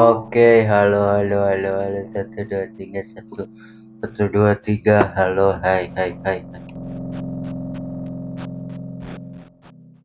Oke, halo halo halo halo, satu dua tiga satu. Satu dua tiga. Halo, hai hai hai hai.